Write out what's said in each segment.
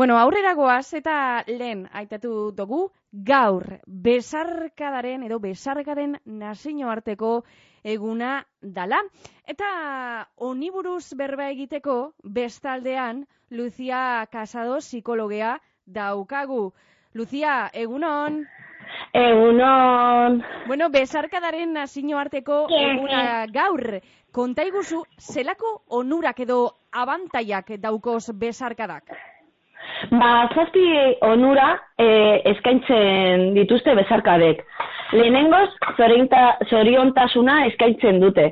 Bueno, aurrera goaz eta lehen aitatu dugu gaur besarkadaren edo besarkaren nazio arteko eguna dala. Eta oniburuz berba egiteko bestaldean Lucia Casado psikologea daukagu. Lucia, egunon? Egunon. Bueno, besarkadaren nazio arteko eguna gaur. Konta iguzu, zelako onurak edo abantaiak daukoz besarkadak? Ba, zazpi onura e, eskaintzen dituzte bezarkadek. Lehenengoz, zoriontasuna eskaintzen dute.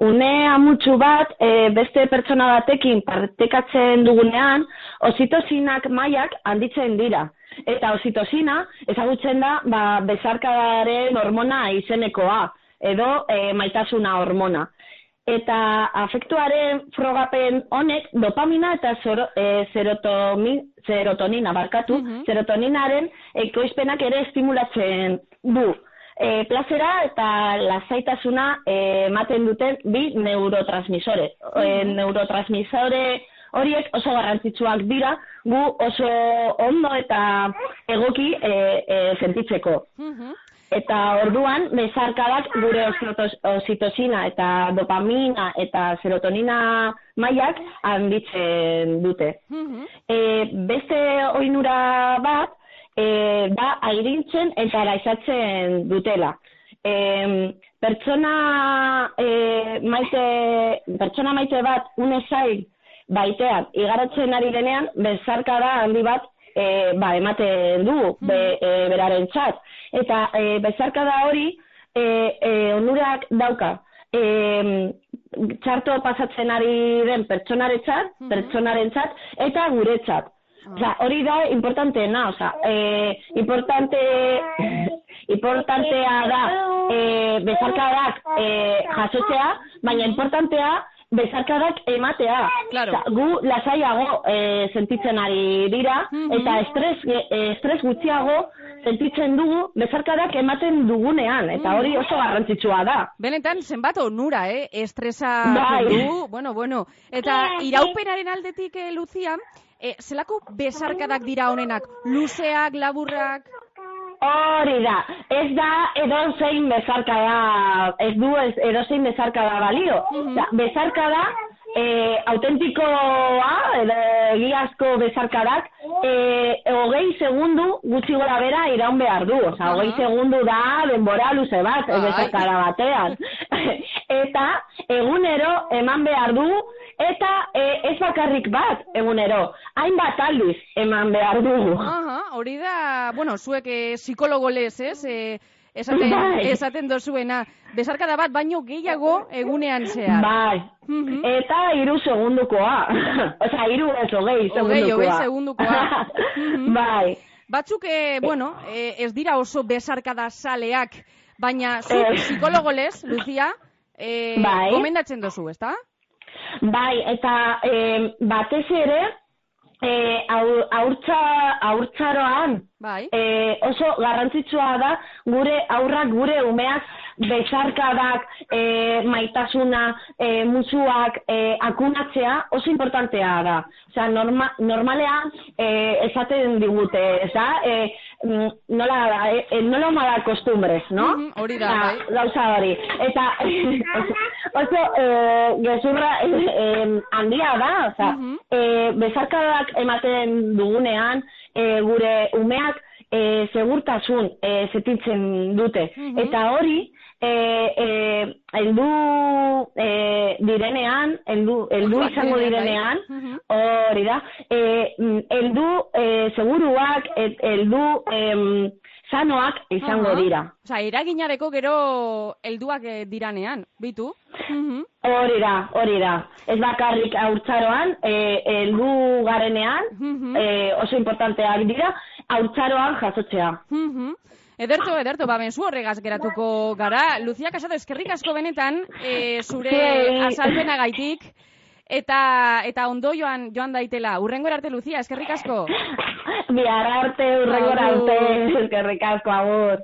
Une amutsu bat, e, beste pertsona batekin partekatzen dugunean, ositosinak mailak handitzen dira. Eta ositosina ezagutzen da ba, bezarkadaren hormona izenekoa, edo e, maitasuna hormona eta afektuaren frogapen honek dopamina eta zero, e, serotonina barkatu, mm serotoninaren ekoizpenak ere estimulatzen du. E, plazera eta lasaitasuna e, ematen duten bi neurotransmisore. E, neurotransmisore horiek oso garrantzitsuak dira gu oso ondo eta egoki e, e, sentitzeko. Eta orduan, bezarkadak gure ositosina eta dopamina eta serotonina mailak handitzen dute. Mm beste oinura bat, e, da airintzen eta raizatzen dutela. E, pertsona, e, maite, pertsona maite bat une zail baitean igaratzen ari denean, bezarkada handi bat e, ba, ematen du be, e, beraren txat. Eta e, bezarka da hori e, e, onurak dauka. E, txarto pasatzen ari den pertsonare txat, pertsonaren txat, eta gure txat. Osa, hori da importanteena, osa, e, importante, importantea da e, bezarkadak e, jasotzea, baina importantea bezarkadak ematea. Claro. gu lasaiago e, sentitzen ari dira, Mhm. eta estres, e, estres gutxiago sentitzen dugu bezarkadak ematen dugunean, eta hori oso garrantzitsua da. Benetan, zenbat onura, eh? Estresa Bai. du, bueno, bueno. Eta iraupenaren aldetik, eh, Lucia, eh, zelako besarkadak dira honenak? Luzeak, laburrak? Hori da, ez da edozein bezarkada, ez du ez edozein bezarkada balio. Mhm. Da, bezarkada, e, autentikoa, egiazko bezarkadak, e, hogei segundu gutxi gora bera iraun behar du. Osa, Aha. hogei segundu da denbora luze bat, bezarkada batean. eta egunero eman behar du, eta e, ez bakarrik bat egunero, hainbat aldiz eman behar du. Aha, hori da, bueno, zuek eh, psikologo lez, ez? Eh, esaten, Bai. esaten dozuena. Besarkada bat, baino gehiago egunean zehar. Bai. Mhm. Eta hiru segundukoa. Osea, hiru ez hogei segundukoa. hogei segundukoa. Mhm. bai. Batzuk, eh, bueno, eh, ez dira oso besarkada saleak, baina zu psikologo lez, Lucia, eh, Bai. gomendatzen dozu, ezta? Bai, eta eh, batez ere, eh, aur, aurtza, aurtzaroan, Bai. eh, oso garrantzitsua da gure aurrak, gure umeak bezarkadak, e, maitasuna, e, musuak, e, akunatzea oso importantea da. Osea, norma, normalean e, esaten digute, ez da? E, mm, nola, e, nola mala kostumbres, no? Mhm, hori da, bai. Gauza hori. Eta oso, e, gezurra e, e, handia da, osea, Mhm. e, bezarkadak ematen dugunean, e, gure umeak e, segurtasun e, setitzen dute. Mhm. Eta hori, e, e, eldu e, direnean, eldu, eldu Orduak izango direnean, bai. Hori da, e, mm, eldu e, seguruak, e, eldu em, sanoak izango dira. Osa, eraginareko gero helduak eh, diranean, bitu? Mhm. Hori da, hori da. Ez bakarrik haurtzaroan, e, eldu garenean, Mhm. e, oso importanteak dira, haurtzaroan jasotzea. Mhm. Ederto, ederto, ba, benzu horregaz geratuko gara. Lucia Casado, eskerrik asko benetan, eh, zure Zuei. azalpenagaitik, eta eta ondo joan, joan daitela. Urrengora arte, Lucia, eskerrik asko. Bihar arte, urrengora Agur. arte, eskerrik asko, agur.